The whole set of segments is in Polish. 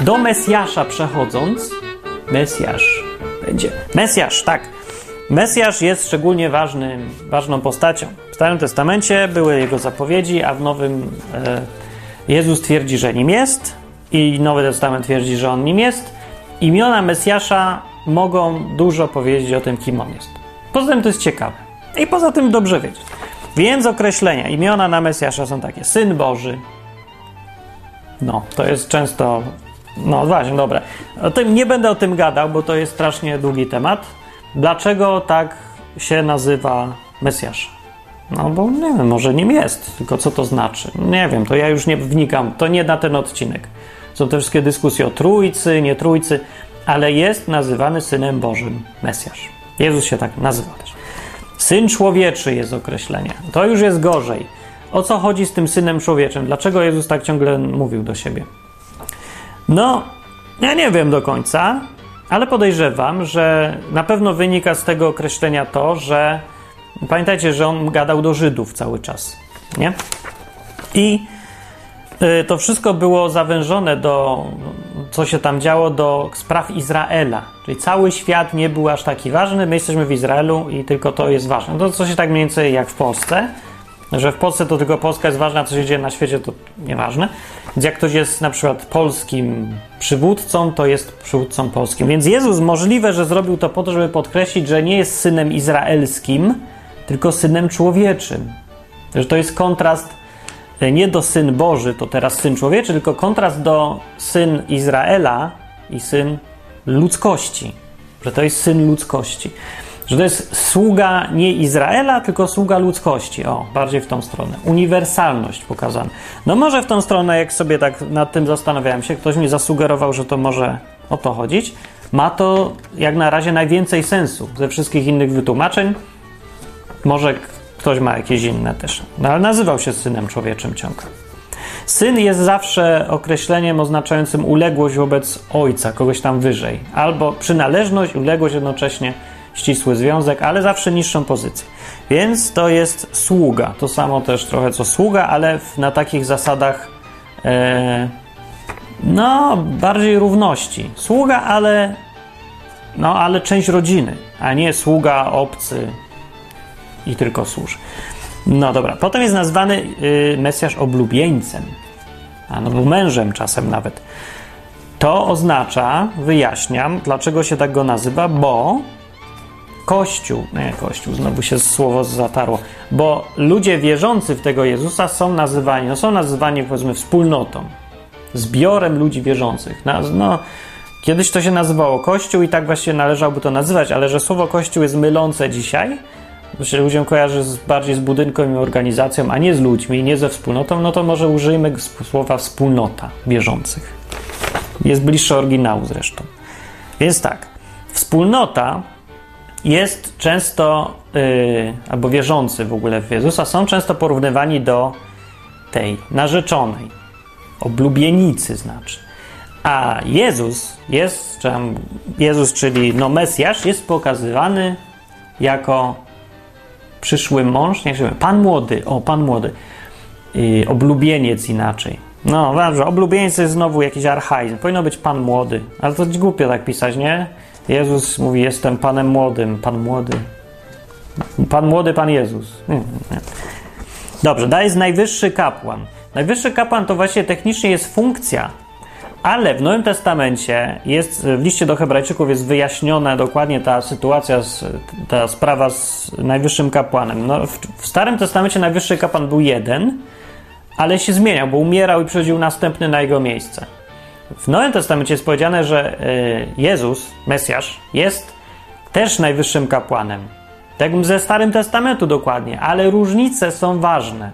Do Mesjasza przechodząc, Mesjasz będzie. Mesjasz, tak. Mesjasz jest szczególnie ważnym, ważną postacią. W Starym Testamencie były jego zapowiedzi, a w Nowym e, Jezus twierdzi, że nim jest i Nowy Testament twierdzi, że on nim jest. Imiona Mesjasza mogą dużo powiedzieć o tym, kim on jest. Poza tym to jest ciekawe. I poza tym dobrze wiedzieć. Więc określenia, imiona na Mesjasza są takie: Syn Boży. No, to jest często. No właśnie, dobra. O tym nie będę o tym gadał, bo to jest strasznie długi temat. Dlaczego tak się nazywa Mesjasz? No bo nie wiem, może nim jest, tylko co to znaczy? Nie wiem, to ja już nie wnikam, to nie na ten odcinek. Są te wszystkie dyskusje o trójcy, nie trójcy, ale jest nazywany Synem Bożym Mesjasz. Jezus się tak nazywa też. Syn człowieczy jest określenie. To już jest gorzej. O co chodzi z tym synem człowieczym? Dlaczego Jezus tak ciągle mówił do siebie? No, ja nie wiem do końca, ale podejrzewam, że na pewno wynika z tego określenia to, że pamiętajcie, że on gadał do Żydów cały czas, nie? I y, to wszystko było zawężone do, co się tam działo, do spraw Izraela. Czyli cały świat nie był aż taki ważny. My jesteśmy w Izraelu i tylko to jest ważne. To coś tak mniej więcej jak w Polsce, że w Polsce to tylko Polska jest ważna, a co się dzieje na świecie to nieważne. Więc jak ktoś jest na przykład polskim przywódcą, to jest przywódcą polskim. Więc Jezus możliwe, że zrobił to po to, żeby podkreślić, że nie jest synem izraelskim, tylko synem człowieczym. Że to jest kontrast e, nie do syn Boży, to teraz syn człowieczy, tylko kontrast do syn Izraela i syn ludzkości. Że to jest syn ludzkości. Że to jest sługa nie Izraela, tylko sługa ludzkości. O, bardziej w tą stronę. Uniwersalność pokazana. No może w tą stronę, jak sobie tak nad tym zastanawiałem się, ktoś mi zasugerował, że to może o to chodzić. Ma to jak na razie najwięcej sensu ze wszystkich innych wytłumaczeń. Może ktoś ma jakieś inne też. No ale nazywał się synem człowieczym ciągle. Syn jest zawsze określeniem oznaczającym uległość wobec ojca, kogoś tam wyżej, albo przynależność, uległość jednocześnie ścisły związek, ale zawsze niższą pozycję. Więc to jest sługa. To samo też trochę co sługa, ale na takich zasadach e, no, bardziej równości. Sługa, ale no, ale część rodziny, a nie sługa obcy i tylko służy. No dobra, potem jest nazwany y, Mesjasz oblubieńcem, a no mężem czasem nawet. To oznacza, wyjaśniam, dlaczego się tak go nazywa, bo Kościół, nie Kościół, znowu się słowo zatarło, bo ludzie wierzący w tego Jezusa są nazywani, no są nazywani powiedzmy wspólnotą, zbiorem ludzi wierzących. No, no, kiedyś to się nazywało Kościół i tak właśnie należałoby to nazywać, ale że słowo Kościół jest mylące dzisiaj, że się ludziom kojarzy z, bardziej z budynkiem i organizacją, a nie z ludźmi, nie ze wspólnotą, no to może użyjmy słowa wspólnota wierzących. Jest bliższe oryginału zresztą. Więc tak, wspólnota jest często, yy, albo wierzący w ogóle w Jezusa, są często porównywani do tej narzeczonej, oblubienicy znaczy. A Jezus jest, czy Jezus, czyli no Mesjasz, jest pokazywany jako przyszły mąż, nie wiem, pan młody, o, pan młody, yy, oblubieniec inaczej. No dobrze, oblubieniec jest znowu jakiś archaizm, powinno być pan młody, ale to głupio tak pisać, nie? Jezus mówi: Jestem Panem młodym, Pan młody. Pan młody, Pan Jezus. Dobrze, dalej jest najwyższy kapłan. Najwyższy kapłan to właśnie technicznie jest funkcja, ale w Nowym Testamencie jest, w liście do Hebrajczyków jest wyjaśniona dokładnie ta sytuacja, ta sprawa z najwyższym kapłanem. No, w, w Starym Testamencie najwyższy kapłan był jeden, ale się zmieniał, bo umierał i przychodził następny na jego miejsce. W Nowym Testamencie jest powiedziane, że e, Jezus, Mesjasz, jest też najwyższym kapłanem. Tak ze Starym Testamentu dokładnie, ale różnice są ważne.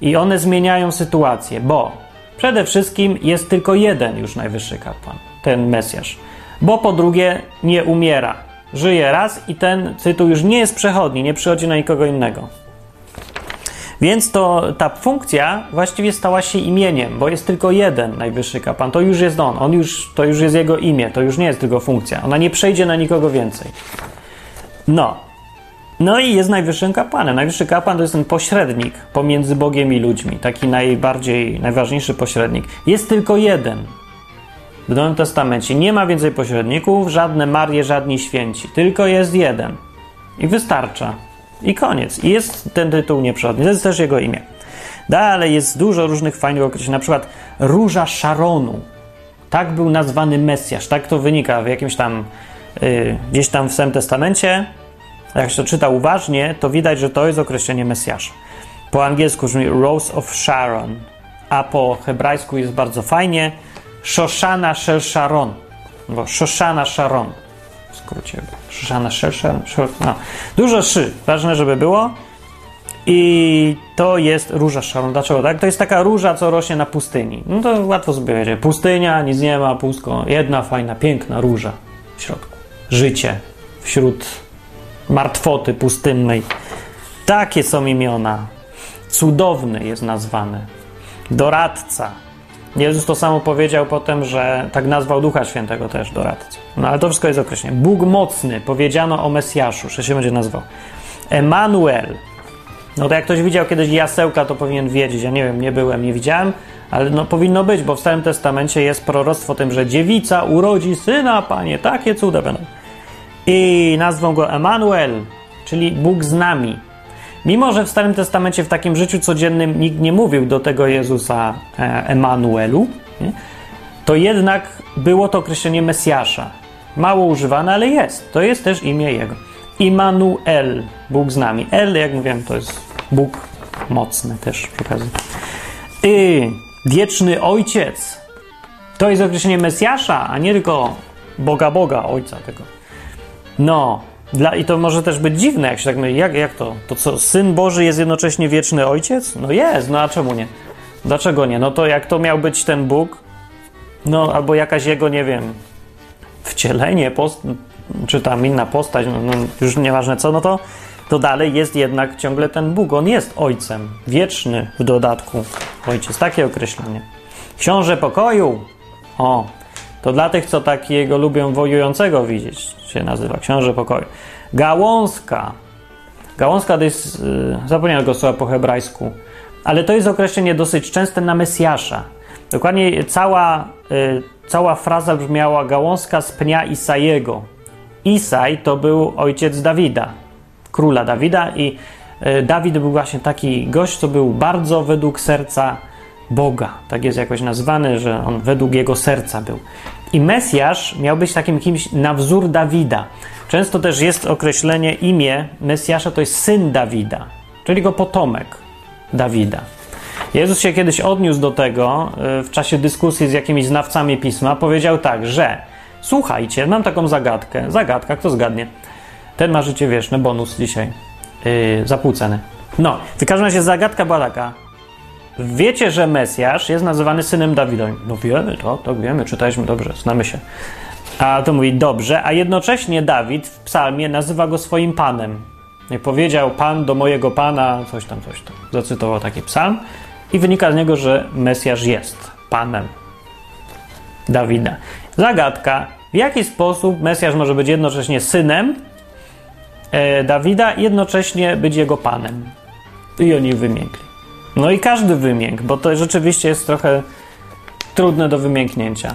I one zmieniają sytuację, bo przede wszystkim jest tylko jeden już najwyższy kapłan, ten Mesjasz. Bo po drugie nie umiera. Żyje raz i ten tytuł już nie jest przechodni, nie przychodzi na nikogo innego. Więc to ta funkcja właściwie stała się imieniem, bo jest tylko jeden najwyższy kapłan. To już jest on, on już, to już jest jego imię, to już nie jest tylko funkcja. Ona nie przejdzie na nikogo więcej. No. No i jest najwyższym kapłanem. Najwyższy kapłan to jest ten pośrednik pomiędzy Bogiem i ludźmi, taki najbardziej, najważniejszy pośrednik. Jest tylko jeden. w Nowym Testamencie nie ma więcej pośredników, żadne Marie, żadni święci, tylko jest jeden. I wystarcza. I koniec. I jest ten tytuł nieprzodny. To jest też jego imię. Dalej jest dużo różnych fajnych określeń, na przykład Róża Szaronu. Tak był nazwany Mesjasz. Tak to wynika w jakimś tam, yy, gdzieś tam w Starym Testamencie. Jak się to czyta uważnie, to widać, że to jest określenie Mesjasza. Po angielsku brzmi Rose of Sharon, a po hebrajsku jest bardzo fajnie Shoshana Shel Sharon, bo Shoshana Sharon skrócie. Shoshana Shel Sharon. No. Dużo szy, ważne, żeby było. I to jest róża Sharon. Dlaczego tak? To jest taka róża, co rośnie na pustyni. No to łatwo sobie wiedzieć. Pustynia, nic nie ma, pustko. Jedna fajna, piękna róża w środku. Życie wśród martwoty pustynnej. Takie są imiona. Cudowny jest nazwany. Doradca. Jezus to samo powiedział potem, że tak nazwał Ducha Świętego też doradcą. No ale to wszystko jest określenie. Bóg mocny, powiedziano o Mesjaszu, że się będzie nazywał. Emanuel. No to jak ktoś widział kiedyś jasełka, to powinien wiedzieć. Ja nie wiem, nie byłem, nie widziałem, ale no powinno być, bo w Starym Testamencie jest proroctwo tym, że dziewica urodzi syna, panie, takie cuda będą. I nazwą go Emanuel, czyli Bóg z nami. Mimo, że w Starym Testamencie w takim życiu codziennym nikt nie mówił do tego Jezusa e, Emanuelu, to jednak było to określenie Mesjasza. Mało używane, ale jest. To jest też imię Jego. Immanuel, Bóg z nami. El, jak mówiłem, to jest Bóg mocny też przy okazji. Wieczny Ojciec. To jest określenie Mesjasza, a nie tylko Boga Boga, Ojca tego. No, dla, I to może też być dziwne, jak się tak myśli. Jak, jak to? To co, Syn Boży jest jednocześnie wieczny Ojciec? No jest, no a czemu nie? Dlaczego nie? No to jak to miał być ten Bóg? No albo jakaś jego, nie wiem, wcielenie, post, czy tam inna postać, no, no już nieważne co, no to, to dalej jest jednak ciągle ten Bóg. On jest Ojcem, wieczny w dodatku Ojciec. Takie określenie. Książę pokoju. O, to dla tych, co takiego lubią wojującego widzieć, się nazywa książę pokoju. Gałązka. Gałązka to jest, yy, zapomniałem go słowa po hebrajsku, ale to jest określenie dosyć częste na Mesjasza. Dokładnie cała, yy, cała fraza brzmiała gałązka z pnia Isajego. Isaj to był ojciec Dawida, króla Dawida i yy, Dawid był właśnie taki gość, co był bardzo według serca Boga. Tak jest jakoś nazwany, że on według jego serca był. I Mesjasz miał być takim kimś na wzór Dawida. Często też jest określenie, imię Mesjasza to jest syn Dawida, czyli go potomek Dawida. Jezus się kiedyś odniósł do tego y, w czasie dyskusji z jakimiś znawcami pisma. Powiedział tak, że słuchajcie, mam taką zagadkę. Zagadka, kto zgadnie? Ten ma życie wieczne, bonus dzisiaj. Yy, za pół ceny. No, w każdym razie zagadka była taka. Wiecie, że Mesjasz jest nazywany synem Dawida. No wiemy to, tak wiemy, czytaliśmy dobrze, znamy się. A to mówi dobrze, a jednocześnie Dawid w psalmie nazywa go swoim panem. Jak powiedział pan do mojego pana, coś tam, coś tam. Zacytował taki psalm i wynika z niego, że Mesjasz jest panem Dawida. Zagadka, w jaki sposób Mesjasz może być jednocześnie synem e, Dawida i jednocześnie być jego panem. I oni wymiękli. No i każdy wymięk, bo to rzeczywiście jest trochę trudne do wymięknięcia.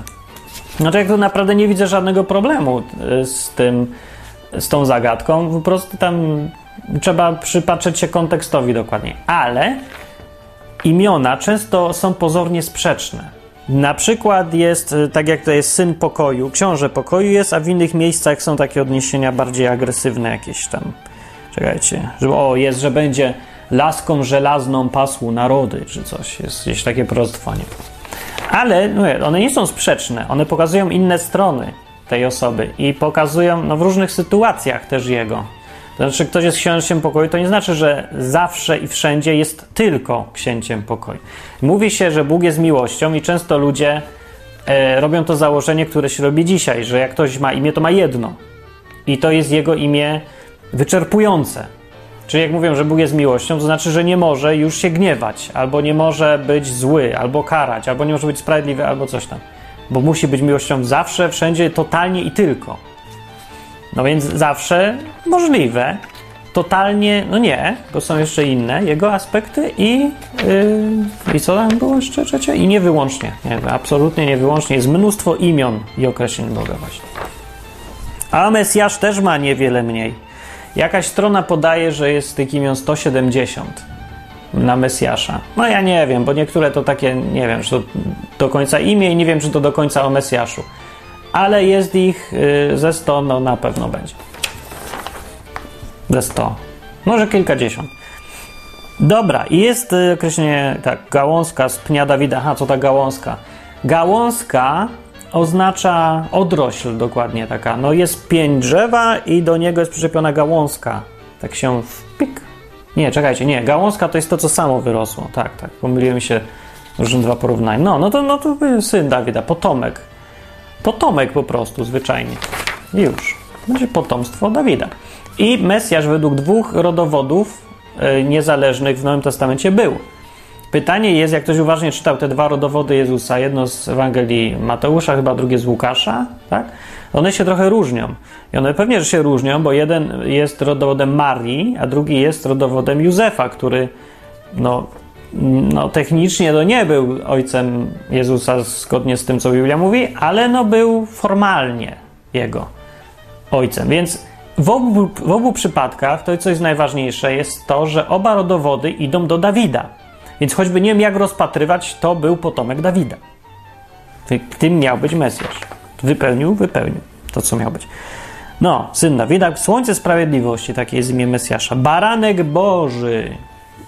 No to jak tu naprawdę nie widzę żadnego problemu e, z tym, z tą zagadką, po prostu tam trzeba przypatrzeć się kontekstowi dokładnie. Ale imiona często są pozornie sprzeczne. Na przykład jest, e, tak jak to jest syn pokoju, książę pokoju jest, a w innych miejscach są takie odniesienia bardziej agresywne jakieś tam. Czekajcie, że o, jest, że będzie laską żelazną pasł narody, czy coś. Jest gdzieś takie prostwanie. Ale no, one nie są sprzeczne, one pokazują inne strony tej osoby i pokazują no, w różnych sytuacjach też jego. To znaczy, ktoś jest księciem pokoju, to nie znaczy, że zawsze i wszędzie jest tylko księciem pokoju. Mówi się, że Bóg jest miłością i często ludzie e, robią to założenie, które się robi dzisiaj, że jak ktoś ma imię, to ma jedno. I to jest jego imię wyczerpujące. Czyli jak mówią, że Bóg jest miłością, to znaczy, że nie może już się gniewać, albo nie może być zły, albo karać, albo nie może być sprawiedliwy, albo coś tam. Bo musi być miłością zawsze, wszędzie, totalnie i tylko. No więc zawsze możliwe, totalnie, no nie, bo są jeszcze inne jego aspekty i, yy, i co tam było jeszcze trzecie? I nie wyłącznie, nie, absolutnie nie wyłącznie. Jest mnóstwo imion i określeń Boga właśnie. A Mesjasz też ma niewiele mniej. Jakaś strona podaje, że jest tych imion 170 na Mesjasza. No ja nie wiem, bo niektóre to takie, nie wiem, czy to do końca imię i nie wiem, czy to do końca o Mesjaszu. Ale jest ich yy, ze 100, no na pewno będzie. Ze 100. Może kilkadziesiąt. Dobra, i jest y, określenie, tak, gałązka z pnia Dawida. Aha, co ta gałązka? Gałązka oznacza odrośl dokładnie taka. No jest pień drzewa i do niego jest przyczepiona gałązka. Tak się wpik. Nie, czekajcie, nie. Gałązka to jest to, co samo wyrosło. Tak, tak. Pomyliłem się różne dwa porównania. No, no to, no to syn Dawida, potomek. Potomek po prostu, zwyczajnie. I już. Będzie potomstwo Dawida. I Mesjasz według dwóch rodowodów yy, niezależnych w Nowym Testamencie był. Pytanie jest, jak ktoś uważnie czytał te dwa rodowody Jezusa, jedno z Ewangelii Mateusza, chyba drugie z Łukasza, tak? One się trochę różnią. I one pewnie, że się różnią, bo jeden jest rodowodem Marii, a drugi jest rodowodem Józefa, który no, no, technicznie to nie był ojcem Jezusa zgodnie z tym, co Biblia mówi, ale no był formalnie jego ojcem. Więc w obu, w obu przypadkach to, co jest najważniejsze, jest to, że oba rodowody idą do Dawida. Więc choćby nie wiem, jak rozpatrywać, to był potomek Dawida. Tym miał być Mesjasz. Wypełnił, wypełnił to, co miał być. No, syn Dawida, słońce sprawiedliwości, takie jest imię Mesjasza. Baranek Boży.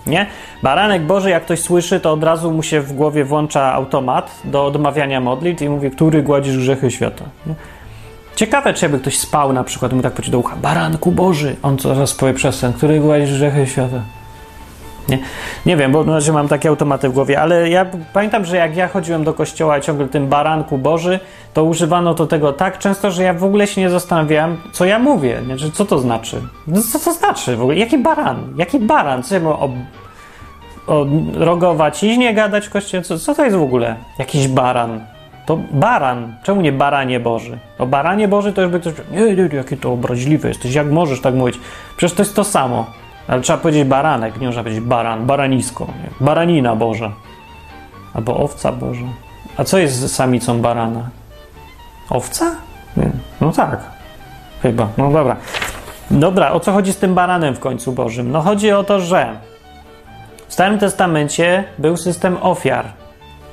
Nie? Baranek Boży, jak ktoś słyszy, to od razu mu się w głowie włącza automat do odmawiania modlitw i mówi, który gładzisz grzechy świata. Nie? Ciekawe, czy jakby ktoś spał na przykład mu tak powiedział do ucha, baranku Boży, on zaraz powie przez sen, który gładzisz grzechy świata. Nie, nie wiem, bo na razie mam takie automaty w głowie, ale ja pamiętam, że jak ja chodziłem do kościoła i ciągle tym baranku Boży, to używano to tego tak często, że ja w ogóle się nie zastanawiałem, co ja mówię, nie? Że co to znaczy. No, co to znaczy w ogóle? Jaki baran? Jaki baran? Co ja o, o rogowaciźnie gadać w kościele? Co, co to jest w ogóle? Jakiś baran. To baran. Czemu nie baranie Boży? O baranie Boży to już by ktoś nie, nie, jakie to obraźliwe jesteś, jak możesz tak mówić? Przecież to jest to samo. Ale trzeba powiedzieć baranek, nie można powiedzieć baran, baranisko, nie? baranina Boża. Albo owca Boża. A co jest z samicą barana? Owca? Nie. No tak. Chyba. No dobra. Dobra, o co chodzi z tym baranem w końcu Bożym? No chodzi o to, że w Starym Testamencie był system ofiar.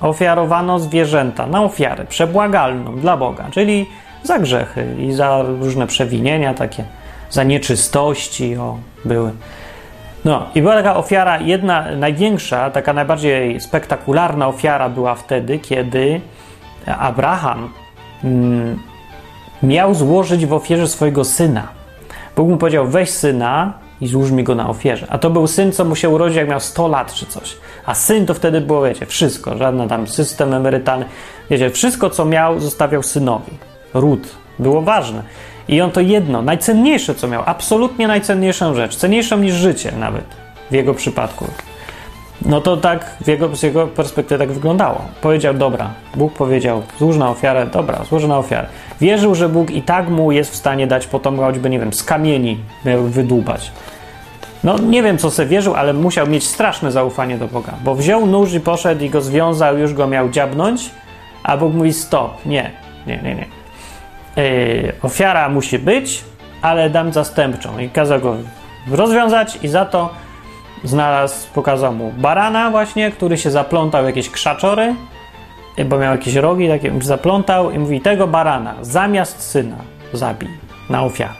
Ofiarowano zwierzęta na ofiarę przebłagalną dla Boga, czyli za grzechy i za różne przewinienia takie, za nieczystości, o, były. No i była taka ofiara, jedna największa, taka najbardziej spektakularna ofiara była wtedy, kiedy Abraham mm, miał złożyć w ofierze swojego syna. Bóg mu powiedział: weź syna i złóż mi go na ofierze. A to był syn, co mu się urodził, jak miał 100 lat czy coś. A syn to wtedy było, wiecie, wszystko, żaden tam system emerytalny. Wiecie, wszystko, co miał, zostawiał synowi. Ród. Było ważne. I on to jedno, najcenniejsze co miał, absolutnie najcenniejszą rzecz, cenniejszą niż życie nawet w jego przypadku. No to tak jego, z jego perspektywy tak wyglądało. Powiedział, dobra, Bóg powiedział, złóż na ofiarę, dobra, złożę na ofiarę. Wierzył, że Bóg i tak mu jest w stanie dać potomka, choćby, nie wiem, z kamieni miał wydłubać. No nie wiem, co sobie wierzył, ale musiał mieć straszne zaufanie do Boga, bo wziął nóż i poszedł i go związał, już go miał dziabnąć, a Bóg mówi stop, nie, nie, nie, nie. Yy, ofiara musi być, ale dam zastępczą. I kazał go rozwiązać i za to znalazł, pokazał mu barana właśnie, który się zaplątał jakieś krzaczory, yy, bo miał jakieś rogi, takie zaplątał i mówi, tego barana zamiast syna zabij na ofiarę.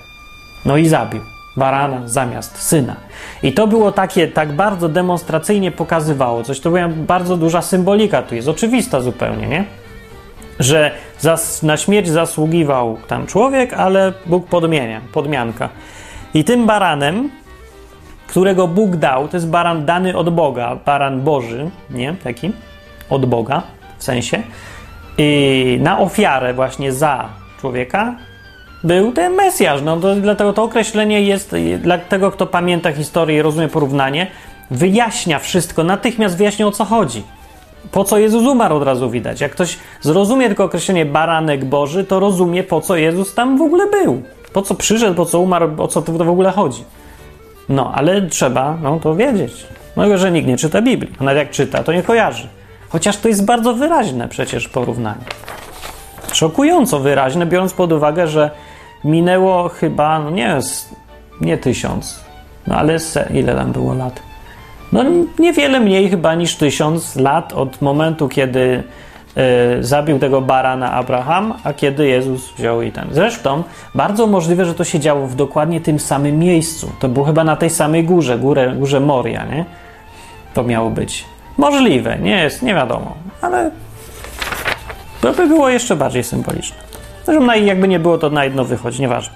No i zabił barana zamiast syna. I to było takie, tak bardzo demonstracyjnie pokazywało coś, to była bardzo duża symbolika tu jest, oczywista zupełnie, nie? Że zas, na śmierć zasługiwał tam człowiek, ale Bóg podmienia, podmianka. I tym baranem, którego Bóg dał, to jest baran dany od Boga, baran Boży, nie? Taki, od Boga w sensie, i na ofiarę właśnie za człowieka był ten Mesjasz. No to, dlatego to określenie jest, dla tego, kto pamięta historię i rozumie porównanie, wyjaśnia wszystko, natychmiast wyjaśnia o co chodzi. Po co Jezus umarł od razu widać. Jak ktoś zrozumie tylko określenie baranek Boży, to rozumie po co Jezus tam w ogóle był. Po co przyszedł, po co umarł, o co tu w ogóle chodzi. No, ale trzeba no, to wiedzieć. No, że nikt nie czyta Biblii. A nawet jak czyta, to nie kojarzy. Chociaż to jest bardzo wyraźne przecież porównanie. Szokująco wyraźne, biorąc pod uwagę, że minęło chyba, no nie, nie tysiąc, no ale se, ile tam było lat? No niewiele mniej chyba niż tysiąc lat od momentu, kiedy y, zabił tego barana Abraham, a kiedy Jezus wziął i ten. Zresztą bardzo możliwe, że to się działo w dokładnie tym samym miejscu. To było chyba na tej samej górze, górę, górze Moria, nie? To miało być. Możliwe, nie jest, nie wiadomo, ale to by było jeszcze bardziej symboliczne. Zresztą jakby nie było, to na jedno wychodzi, nieważne.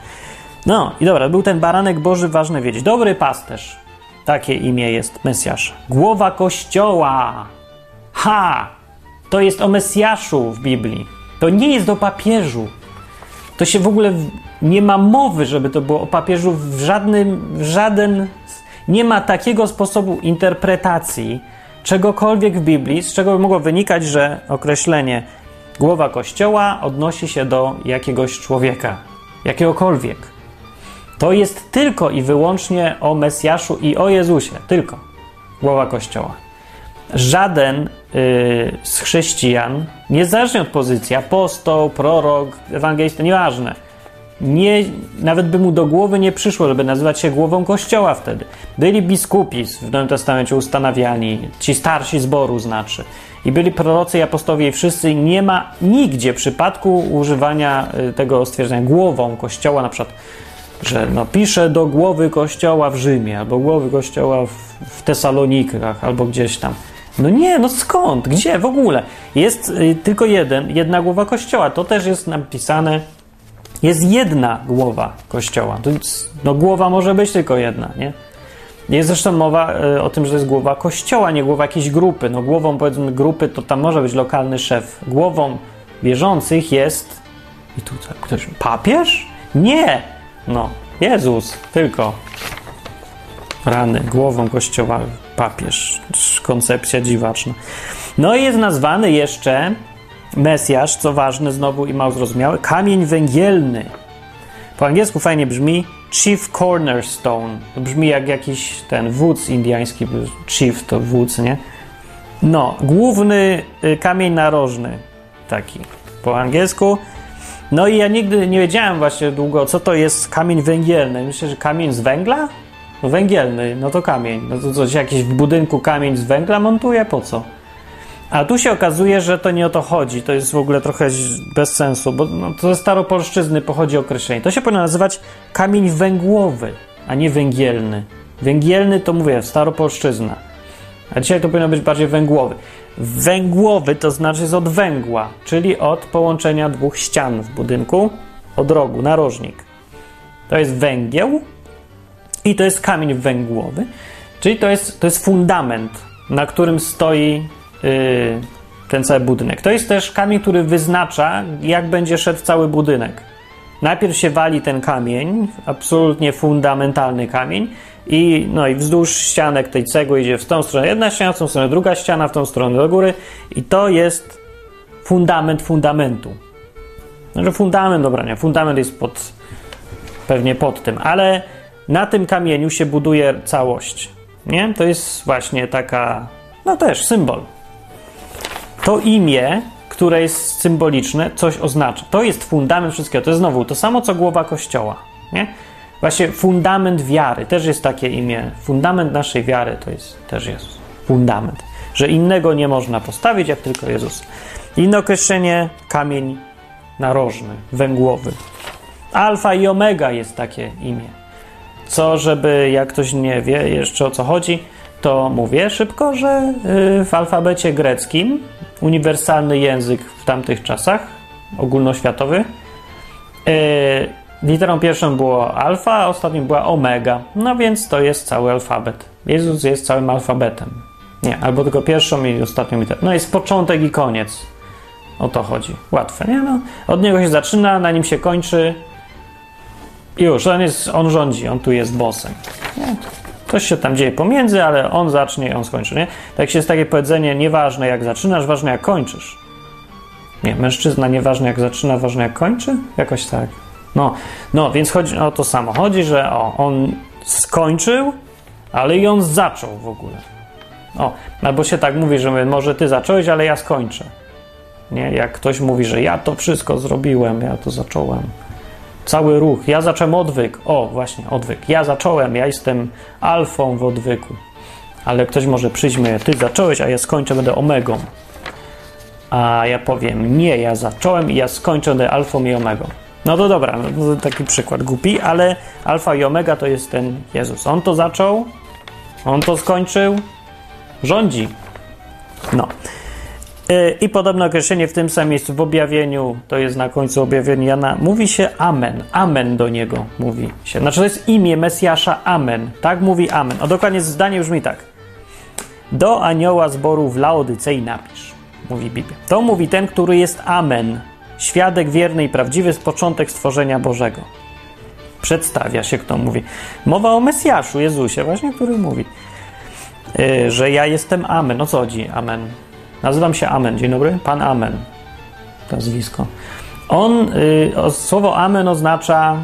No i dobra, był ten baranek Boży, ważne wiedzieć. Dobry pasterz. Takie imię jest Mesjasz. Głowa Kościoła. Ha! To jest o Mesjaszu w Biblii. To nie jest o papieżu. To się w ogóle nie ma mowy, żeby to było o papieżu w żadnym, w żaden. Nie ma takiego sposobu interpretacji czegokolwiek w Biblii, z czego by mogło wynikać, że określenie głowa Kościoła odnosi się do jakiegoś człowieka, jakiegokolwiek. To jest tylko i wyłącznie o Mesjaszu i o Jezusie. Tylko głowa Kościoła. Żaden yy, z chrześcijan, niezależnie od pozycji, apostoł, prorok, ewangelista, nieważne, nie, nawet by mu do głowy nie przyszło, żeby nazywać się głową kościoła wtedy. Byli biskupi w Nowym Testamencie ustanawiani, ci starsi zboru znaczy. I byli prorocy i apostowie i wszyscy. Nie ma nigdzie przypadku używania y, tego stwierdzenia głową kościoła, na przykład że no, pisze do głowy kościoła w Rzymie, albo głowy kościoła w, w Tesalonikach, albo gdzieś tam. No nie, no skąd? Gdzie w ogóle? Jest y, tylko jeden, jedna głowa kościoła. To też jest napisane. Jest jedna głowa kościoła. No głowa może być tylko jedna, nie? Jest zresztą mowa y, o tym, że to jest głowa kościoła, nie głowa jakiejś grupy. No głową powiedzmy grupy to tam może być lokalny szef. Głową wierzących jest i tutaj ktoś papież? Nie! No, Jezus, tylko. Rany, głową kościoła papież. Koncepcja dziwaczna. No i jest nazwany jeszcze Mesjasz, co ważne znowu i mało zrozumiałe, kamień węgielny. Po angielsku fajnie brzmi Chief Cornerstone. To brzmi jak jakiś ten wódz indiański. Chief to wódz, nie? No, główny y, kamień narożny. Taki po angielsku. No i ja nigdy nie wiedziałem właśnie długo, co to jest kamień węgielny. Myślę, że kamień z węgla? No węgielny, no to kamień. No to coś, jakiś w budynku kamień z węgla montuje? Po co? A tu się okazuje, że to nie o to chodzi. To jest w ogóle trochę bez sensu, bo no, to ze staropolszczyzny pochodzi określenie. To się powinno nazywać kamień węgłowy, a nie węgielny. Węgielny to mówię, staropolszczyzna. A dzisiaj to powinno być bardziej węgłowy. Węgłowy to znaczy z od węgła, czyli od połączenia dwóch ścian w budynku, od rogu, narożnik. To jest węgieł i to jest kamień węgłowy, czyli to jest, to jest fundament, na którym stoi yy, ten cały budynek. To jest też kamień, który wyznacza, jak będzie szedł cały budynek. Najpierw się wali ten kamień, absolutnie fundamentalny kamień, i, no i wzdłuż ścianek tej cegły idzie w tą stronę jedna ściana, w tą stronę druga ściana, w tą stronę do góry i to jest fundament fundamentu. Znaczy fundament, dobra, nie, fundament jest pod, pewnie pod tym, ale na tym kamieniu się buduje całość, nie? To jest właśnie taka, no też symbol. To imię, które jest symboliczne, coś oznacza. To jest fundament wszystkiego. To jest znowu to samo, co głowa kościoła, nie? Właśnie fundament wiary, też jest takie imię. Fundament naszej wiary to jest też Jezus. Fundament. Że innego nie można postawić, jak tylko Jezus. Inne określenie kamień narożny, węgłowy. Alfa i omega jest takie imię. Co, żeby jak ktoś nie wie jeszcze o co chodzi, to mówię szybko, że y, w alfabecie greckim, uniwersalny język w tamtych czasach, ogólnoświatowy, y, Literą pierwszą było alfa, a ostatnią była omega. No więc to jest cały alfabet. Jezus jest całym alfabetem. Nie, albo tylko pierwszą i ostatnią literą. No jest początek i koniec. O to chodzi. Łatwe, nie? No, od niego się zaczyna, na nim się kończy. I już, on, jest, on rządzi, on tu jest bossem. Nie? Coś się tam dzieje pomiędzy, ale on zacznie i on skończy, nie? Tak się jest takie powiedzenie, nieważne jak zaczynasz, ważne jak kończysz. Nie, mężczyzna nieważne jak zaczyna, ważne jak kończy? Jakoś tak. No, no więc chodzi o to samo. Chodzi, że o, on skończył, ale i on zaczął w ogóle. O, albo się tak mówi, że może ty zacząłeś, ale ja skończę. Nie? Jak ktoś mówi, że ja to wszystko zrobiłem, ja to zacząłem. Cały ruch, ja zacząłem odwyk. O, właśnie, odwyk. Ja zacząłem, ja jestem alfą w odwyku. Ale ktoś może przyjść mnie, ty zacząłeś, a ja skończę, będę omegą. A ja powiem, nie, ja zacząłem i ja skończę, będę alfą i omegą. No to dobra, no taki przykład głupi, ale alfa i omega to jest ten Jezus. On to zaczął, on to skończył, rządzi. No. Y, I podobne określenie w tym samym miejscu w objawieniu, to jest na końcu objawienia Jana, mówi się Amen. Amen do niego mówi się. Znaczy to jest imię Mesjasza Amen. Tak mówi Amen. O dokładnie zdanie brzmi tak. Do anioła zboru w Laodycei napisz, mówi Biblia. To mówi ten, który jest Amen. Świadek wierny i prawdziwy z początek stworzenia Bożego. Przedstawia się, kto mówi. Mowa o Mesjaszu, Jezusie, właśnie, który mówi, yy, że ja jestem Amen. O co chodzi? Amen. Nazywam się Amen. Dzień dobry. Pan Amen. Nazwisko. On, yy, słowo Amen oznacza.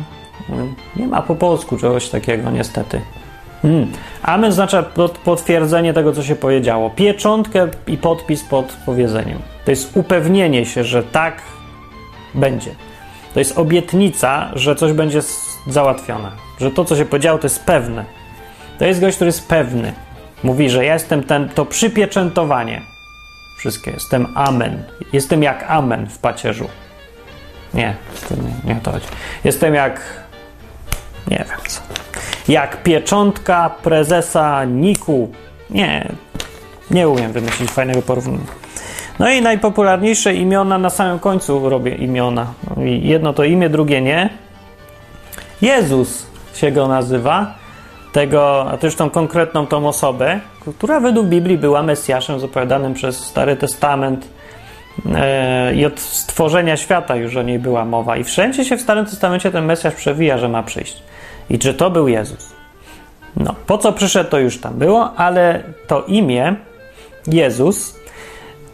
Yy, nie ma po polsku czegoś takiego, niestety. Hmm. Amen oznacza potwierdzenie tego, co się powiedziało. Pieczątkę i podpis pod powiedzeniem. To jest upewnienie się, że tak będzie. To jest obietnica, że coś będzie załatwione. Że to, co się powiedziało, to jest pewne. To jest gość, który jest pewny. Mówi, że ja jestem ten, to przypieczętowanie. Wszystkie. Jestem amen. Jestem jak amen w pacierzu. Nie, nie, nie to chodzi. Jestem jak. Nie wiem co. Jak pieczątka prezesa Niku. Nie, nie umiem wymyślić fajnego porównania. No i najpopularniejsze imiona na samym końcu robię imiona. No jedno to imię, drugie nie. Jezus się go nazywa. Tego, a też tą konkretną tą osobę, która według Biblii była Mesjaszem zapowiadanym przez Stary Testament e, i od stworzenia świata już o niej była mowa. I wszędzie się w Starym Testamencie ten Mesjasz przewija, że ma przyjść. I czy to był Jezus? No, po co przyszedł, to już tam było, ale to imię Jezus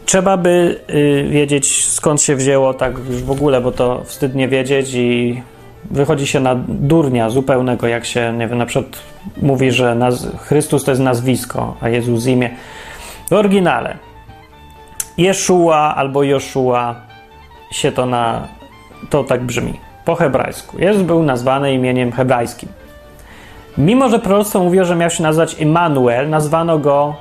trzeba by y, wiedzieć skąd się wzięło tak już w ogóle, bo to wstyd nie wiedzieć i wychodzi się na durnia zupełnego, jak się, nie wiem, na przykład mówi, że naz- Chrystus to jest nazwisko, a Jezus imię. W oryginale Jeszua albo Joszua się to na to tak brzmi. Po hebrajsku. Jezus był nazwany imieniem hebrajskim. Mimo, że proroctwo mówiło, że miał się nazywać Immanuel, nazwano go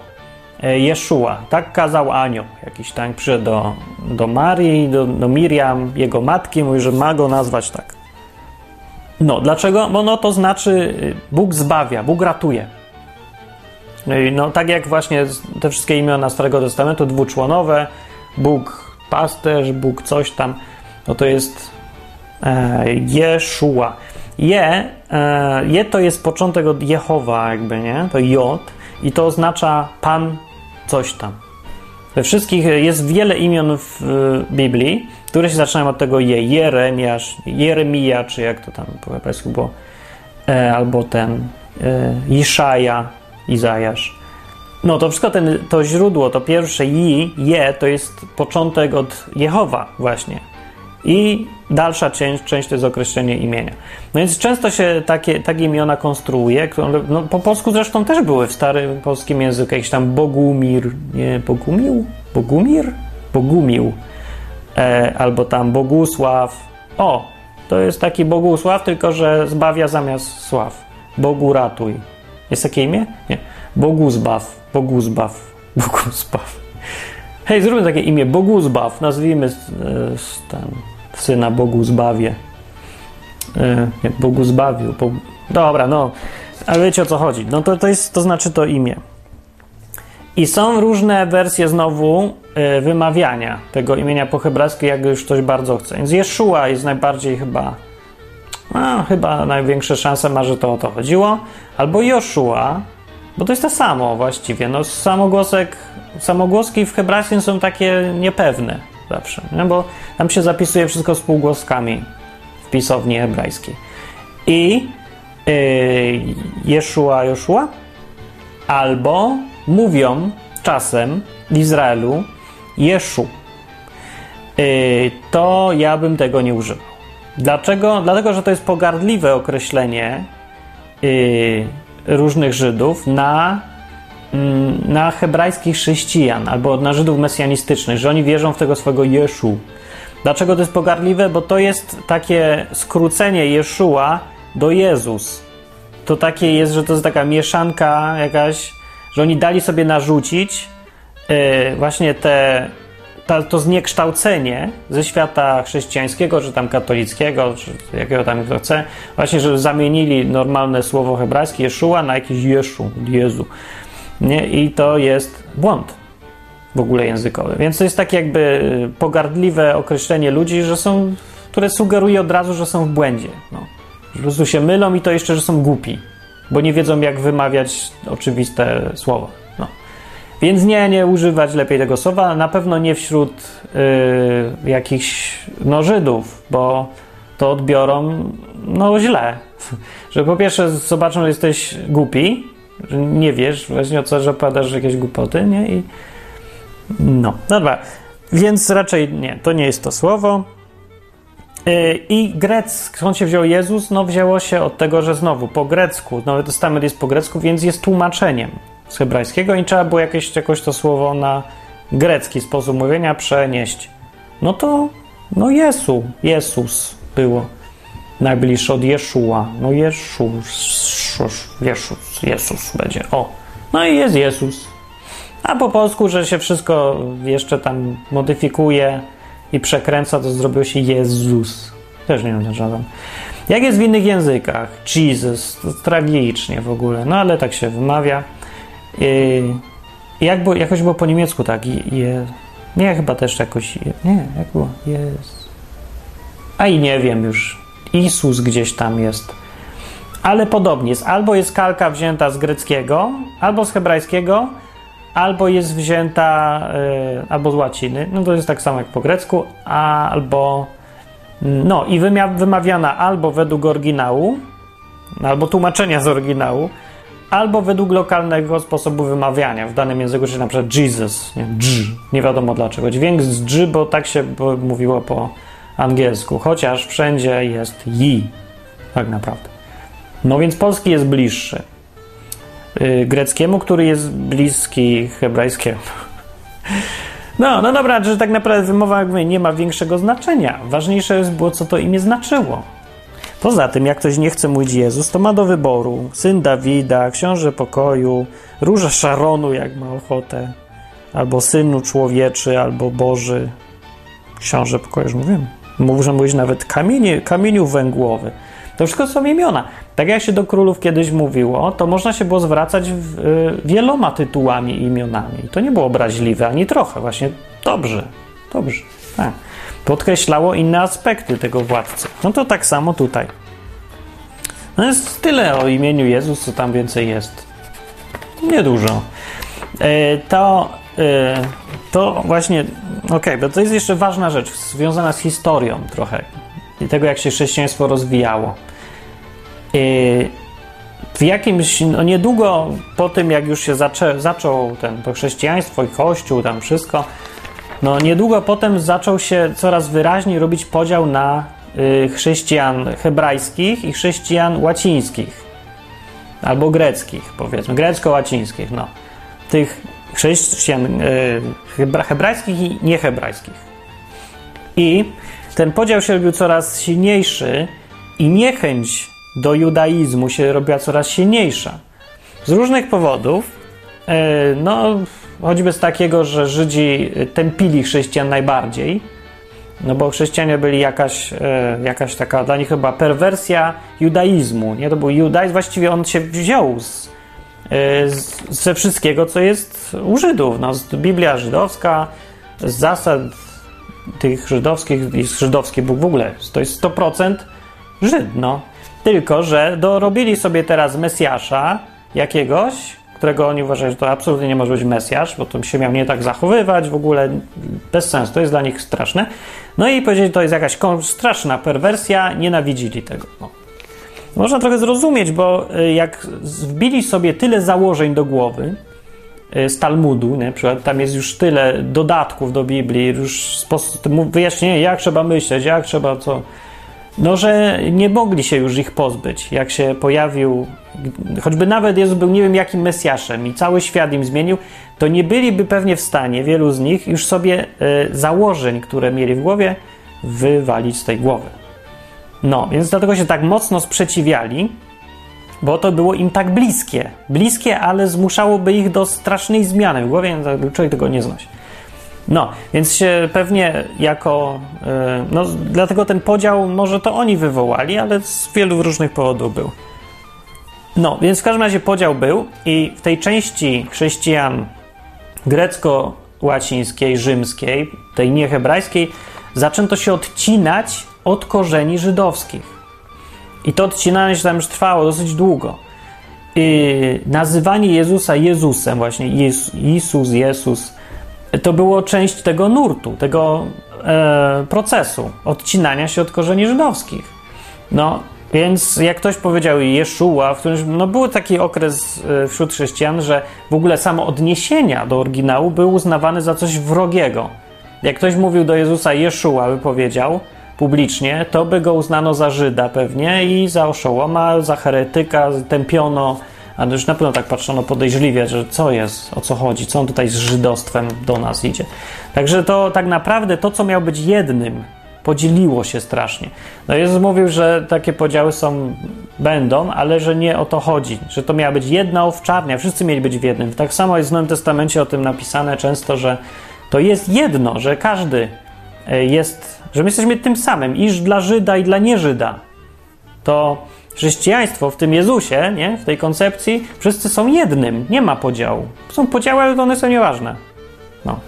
Jeszua. Tak kazał anioł. Jakiś tam przyszedł do, do Marii, do, do Miriam, jego matki, mówi, że ma go nazwać tak. No, dlaczego? Bo no to znaczy y, Bóg zbawia, Bóg ratuje. No, tak jak właśnie te wszystkie imiona Starego Testamentu, dwuczłonowe, Bóg pasterz, Bóg coś tam, no to jest e, Jeszua. Je, e, je to jest początek od Jehowa, jakby, nie? To Jod i to oznacza Pan coś tam. We wszystkich jest wiele imion w Biblii, które się zaczynają od tego je. Jeremiasz, Jeremia, czy jak to tam po hebrajsku było, e, albo ten e, Iszaja, Izajasz. No to wszystko ten, to źródło, to pierwsze i, je, to jest początek od Jehowa właśnie. I dalsza część, część to jest określenie imienia. No więc często się takie, takie imiona konstruuje, no po polsku zresztą też były w starym polskim języku, jakiś tam Bogumir, nie, Bogumił? Bogumir? Bogumił. E, albo tam Bogusław. O, to jest taki Bogusław, tylko że zbawia zamiast sław. Bogu ratuj. Jest takie imię? Nie. Boguzbaw. Boguzbaw. Boguzbaw. Hej, zróbmy takie imię. Boguzbaw. Nazwijmy ten syna Bogu zbawię. E, nie, Bogu zbawił. Dobra, no. Ale wiecie o co chodzi. No to, to, jest, to znaczy to imię. I są różne wersje znowu y, wymawiania tego imienia po hebrajsku, jak już ktoś bardzo chce. Więc Jeszua jest najbardziej chyba, no, chyba największe szanse ma, że to o to chodziło. Albo Joszua, bo to jest to samo właściwie. No, samogłosek, samogłoski w hebrajskim są takie niepewne zawsze, nie? bo tam się zapisuje wszystko z półgłoskami w pisowni hebrajskiej. I yy, Jeszua, albo mówią czasem w Izraelu Jeszu, yy, to ja bym tego nie używał. Dlaczego? Dlatego, że to jest pogardliwe określenie y, różnych Żydów na, na hebrajskich chrześcijan albo na Żydów mesjanistycznych, że oni wierzą w tego swego Jeszu. Dlaczego to jest pogardliwe? Bo to jest takie skrócenie Jeszua do Jezus. To takie jest, że to jest taka mieszanka jakaś, że oni dali sobie narzucić yy, właśnie te ta, to zniekształcenie ze świata chrześcijańskiego, czy tam katolickiego, czy jakiego tam kto chce, właśnie, że zamienili normalne słowo hebrajskie Jeszua na jakiś Jeszu, Jezu. Nie? I to jest błąd w ogóle językowy. Więc to jest takie jakby pogardliwe określenie ludzi, że są, które sugeruje od razu, że są w błędzie. No. Po prostu się mylą i to jeszcze, że są głupi, bo nie wiedzą, jak wymawiać oczywiste słowa. Więc nie, nie używać lepiej tego słowa, na pewno nie wśród y, jakichś no, Żydów, bo to odbiorą no źle. Że po pierwsze zobaczą, że jesteś głupi, nie wiesz właśnie o co, że opowiadasz jakieś głupoty, nie? I no, dobra. Więc raczej nie, to nie jest to słowo. Y, I grec, skąd się wziął Jezus? No wzięło się od tego, że znowu po grecku, Nowy Testament jest po grecku, więc jest tłumaczeniem z hebrajskiego i trzeba było jakieś, jakoś to słowo na grecki sposób mówienia przenieść. No to, no Jesu, Jezus było najbliższe od Jeszua. No Jeszus, Jezus, Jezus będzie. O, no i jest Jezus. A po polsku, że się wszystko jeszcze tam modyfikuje i przekręca, to zrobił się Jezus. Też nie wiem, żaden. Jak jest w innych językach? Jesus, to tragicznie w ogóle, no ale tak się wymawia. Yy, jak było, jakoś było po niemiecku tak, je, nie, chyba też jakoś, nie, jak było, jest, a i nie wiem już, Isus gdzieś tam jest, ale podobnie jest, albo jest kalka wzięta z greckiego, albo z hebrajskiego, albo jest wzięta, yy, albo z łaciny, no to jest tak samo jak po grecku, albo, no i wymawiana albo według oryginału, albo tłumaczenia z oryginału, albo według lokalnego sposobu wymawiania. W danym języku, czyli na przykład Jesus, nie, dż, nie wiadomo dlaczego. Dźwięk z dż, bo tak się mówiło po angielsku, chociaż wszędzie jest ji, tak naprawdę. No więc polski jest bliższy yy, greckiemu, który jest bliski hebrajskiemu. No, no dobra, że tak naprawdę wymowa jakby nie ma większego znaczenia. Ważniejsze jest było, co to imię znaczyło. Poza tym, jak ktoś nie chce mówić Jezus, to ma do wyboru syn Dawida, książę pokoju, róża Szaronu, jak ma ochotę, albo synu człowieczy, albo Boży. Książę pokoju, już mówiłem. Można mówić nawet kamieniu węgłowy. To wszystko są imiona. Tak jak się do królów kiedyś mówiło, to można się było zwracać w, y, wieloma tytułami i imionami. To nie było obraźliwe ani trochę, właśnie dobrze. Dobrze. Tak podkreślało inne aspekty tego władcy. No to tak samo tutaj. No jest tyle o imieniu Jezus, co tam więcej jest. Niedużo. E, to, e, to właśnie, okej, okay, bo to jest jeszcze ważna rzecz, związana z historią trochę i tego, jak się chrześcijaństwo rozwijało. W jakimś, no niedługo po tym, jak już się zaczę, zaczął ten, to chrześcijaństwo i kościół, tam wszystko, no, niedługo potem zaczął się coraz wyraźniej robić podział na y, chrześcijan hebrajskich i chrześcijan łacińskich. Albo greckich, powiedzmy, grecko-łacińskich. No. Tych chrześcijan y, hebrajskich i niehebrajskich. I ten podział się robił coraz silniejszy i niechęć do judaizmu się robiła coraz silniejsza. Z różnych powodów, y, no choćby z takiego, że Żydzi tępili chrześcijan najbardziej, no bo chrześcijanie byli jakaś, e, jakaś taka dla nich chyba perwersja judaizmu, nie? To był judaizm, właściwie on się wziął e, z, ze wszystkiego, co jest u Żydów, no, Biblia żydowska, z zasad tych żydowskich, i żydowski Bóg w ogóle, to jest 100% Żyd, no. Tylko, że dorobili sobie teraz Mesjasza jakiegoś, którego oni uważają, że to absolutnie nie może być Mesjasz, bo to się miał nie tak zachowywać, w ogóle bez sensu, to jest dla nich straszne. No i powiedzieli, to jest jakaś straszna perwersja, nienawidzili tego. No. Można trochę zrozumieć, bo y, jak wbili sobie tyle założeń do głowy y, z Talmudu, na przykład tam jest już tyle dodatków do Biblii, już wyjaśnienie, jak trzeba myśleć, jak trzeba co no, że nie mogli się już ich pozbyć. Jak się pojawił, choćby nawet Jezus był nie wiem jakim Mesjaszem i cały świat im zmienił, to nie byliby pewnie w stanie, wielu z nich, już sobie y, założeń, które mieli w głowie, wywalić z tej głowy. No, więc dlatego się tak mocno sprzeciwiali, bo to było im tak bliskie. Bliskie, ale zmuszałoby ich do strasznej zmiany w głowie, człowiek tego nie znosi. No, więc się pewnie jako. E, no, dlatego ten podział może to oni wywołali, ale z wielu różnych powodów był. No, więc w każdym razie podział był, i w tej części chrześcijan grecko-łacińskiej, rzymskiej, tej niehebrajskiej, zaczęto się odcinać od korzeni żydowskich. I to odcinanie się tam już trwało dosyć długo. I nazywanie Jezusa Jezusem, właśnie Jezus, Jezus, to było część tego nurtu, tego e, procesu odcinania się od korzeni żydowskich. No, więc jak ktoś powiedział Jeszua, w którym no, był taki okres e, wśród chrześcijan, że w ogóle samo odniesienia do oryginału były uznawane za coś wrogiego. Jak ktoś mówił do Jezusa Jeszua, by powiedział publicznie, to by go uznano za Żyda pewnie i za oszołoma, za heretyka, tępiono ale już na pewno tak patrzono podejrzliwie, że co jest, o co chodzi, co on tutaj z żydostwem do nas idzie. Także to tak naprawdę to, co miał być jednym, podzieliło się strasznie. No Jezus mówił, że takie podziały są, będą, ale że nie o to chodzi, że to miała być jedna owczarnia, wszyscy mieli być w jednym. Tak samo jest w Nowym Testamencie o tym napisane często, że to jest jedno, że każdy jest, że my jesteśmy tym samym, iż dla Żyda i dla nieżyda. To chrześcijaństwo w tym Jezusie, nie? w tej koncepcji, wszyscy są jednym, nie ma podziału. Są podziały, ale one są nieważne. No.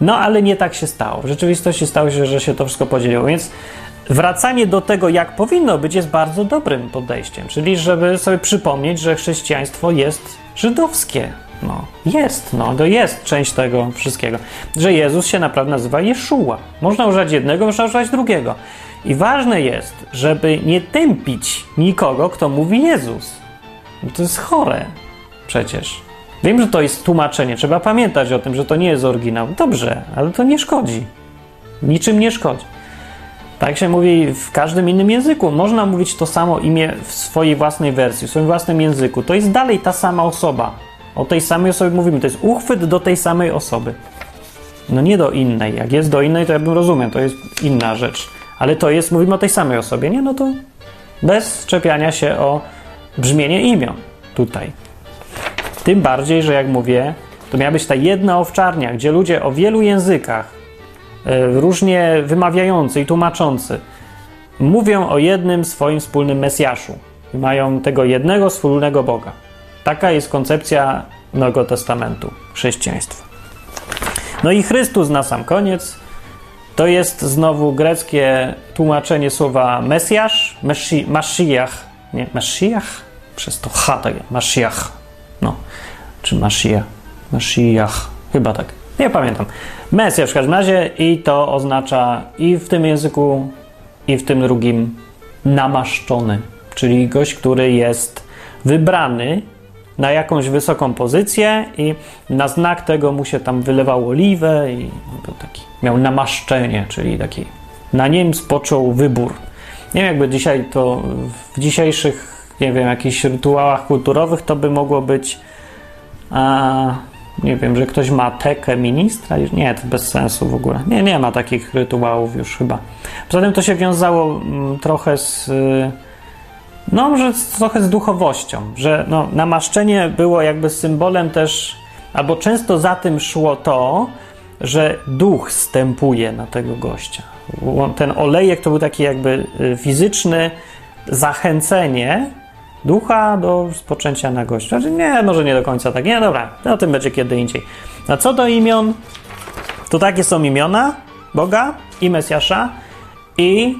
no, ale nie tak się stało. W rzeczywistości stało się, że się to wszystko podzieliło, więc wracanie do tego, jak powinno być, jest bardzo dobrym podejściem. Czyli, żeby sobie przypomnieć, że chrześcijaństwo jest żydowskie. No, jest, no, to jest część tego wszystkiego. Że Jezus się naprawdę nazywa Jeszua. Można używać jednego, można używać drugiego. I ważne jest, żeby nie tępić nikogo, kto mówi Jezus. To jest chore przecież. Wiem, że to jest tłumaczenie, trzeba pamiętać o tym, że to nie jest oryginał. Dobrze, ale to nie szkodzi. Niczym nie szkodzi. Tak się mówi w każdym innym języku. Można mówić to samo imię w swojej własnej wersji, w swoim własnym języku. To jest dalej ta sama osoba. O tej samej osobie mówimy. To jest uchwyt do tej samej osoby. No nie do innej. Jak jest do innej, to ja bym rozumiał. To jest inna rzecz ale to jest, mówimy o tej samej osobie, nie? No to bez czepiania się o brzmienie imion tutaj. Tym bardziej, że jak mówię, to miała być ta jedna owczarnia, gdzie ludzie o wielu językach, e, różnie wymawiający i tłumaczący, mówią o jednym swoim wspólnym Mesjaszu mają tego jednego wspólnego Boga. Taka jest koncepcja Nowego Testamentu, chrześcijaństwa. No i Chrystus na sam koniec. To jest znowu greckie tłumaczenie słowa Mesjasz, Meshi, Mashiach, nie, Mashiach? Przez to H takie, Mashiach, no, czy Mashiach, Mashiach, chyba tak, nie pamiętam. Mesjasz w każdym razie i to oznacza i w tym języku, i w tym drugim namaszczony, czyli gość, który jest wybrany na jakąś wysoką pozycję i na znak tego mu się tam wylewał oliwę i był taki, miał namaszczenie, czyli taki, na nim spoczął wybór. Nie wiem, jakby dzisiaj to w dzisiejszych, nie wiem, jakichś rytuałach kulturowych to by mogło być a, nie wiem, że ktoś ma tekę ministra? Nie, to bez sensu w ogóle. Nie, nie ma takich rytuałów już chyba. Poza tym to się wiązało mm, trochę z no, może trochę z duchowością, że no, namaszczenie było jakby symbolem też, albo często za tym szło to, że duch stępuje na tego gościa. Ten olejek to był taki jakby y, fizyczny zachęcenie ducha do spoczęcia na gościa. Znaczy, nie, może nie do końca tak. Nie, dobra, o tym będzie kiedy indziej. A co do imion, to takie są imiona Boga i Mesjasza i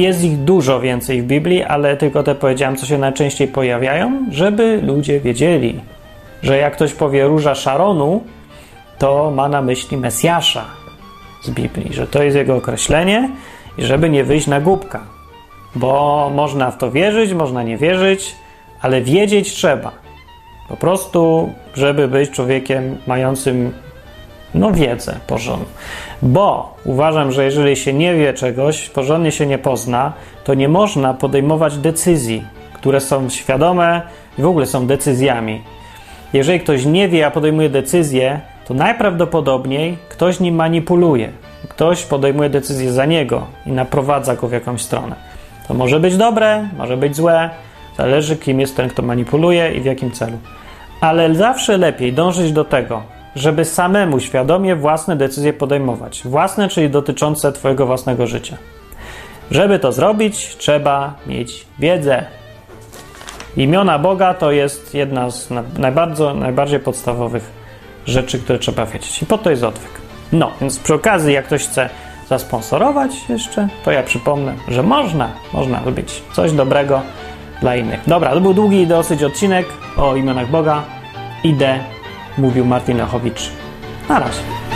jest ich dużo więcej w Biblii, ale tylko te powiedziałem, co się najczęściej pojawiają, żeby ludzie wiedzieli, że jak ktoś powie róża Szaronu, to ma na myśli Mesjasza z Biblii, że to jest jego określenie i żeby nie wyjść na głupka. Bo można w to wierzyć, można nie wierzyć, ale wiedzieć trzeba. Po prostu, żeby być człowiekiem mającym No wiedzę porządną. Bo uważam, że jeżeli się nie wie czegoś, porządnie się nie pozna, to nie można podejmować decyzji, które są świadome i w ogóle są decyzjami. Jeżeli ktoś nie wie, a podejmuje decyzję, to najprawdopodobniej ktoś nim manipuluje. Ktoś podejmuje decyzję za niego i naprowadza go w jakąś stronę. To może być dobre, może być złe, zależy kim jest ten, kto manipuluje i w jakim celu. Ale zawsze lepiej dążyć do tego, żeby samemu świadomie własne decyzje podejmować. Własne, czyli dotyczące Twojego własnego życia. Żeby to zrobić, trzeba mieć wiedzę. Imiona Boga to jest jedna z najbardziej, najbardziej podstawowych rzeczy, które trzeba wiedzieć. I po to jest odwyk. No, więc przy okazji, jak ktoś chce zasponsorować jeszcze, to ja przypomnę, że można, można robić coś dobrego dla innych. Dobra, to był długi dosyć odcinek o imionach Boga. Idę, mówił Martin Lechowicz. Na razie.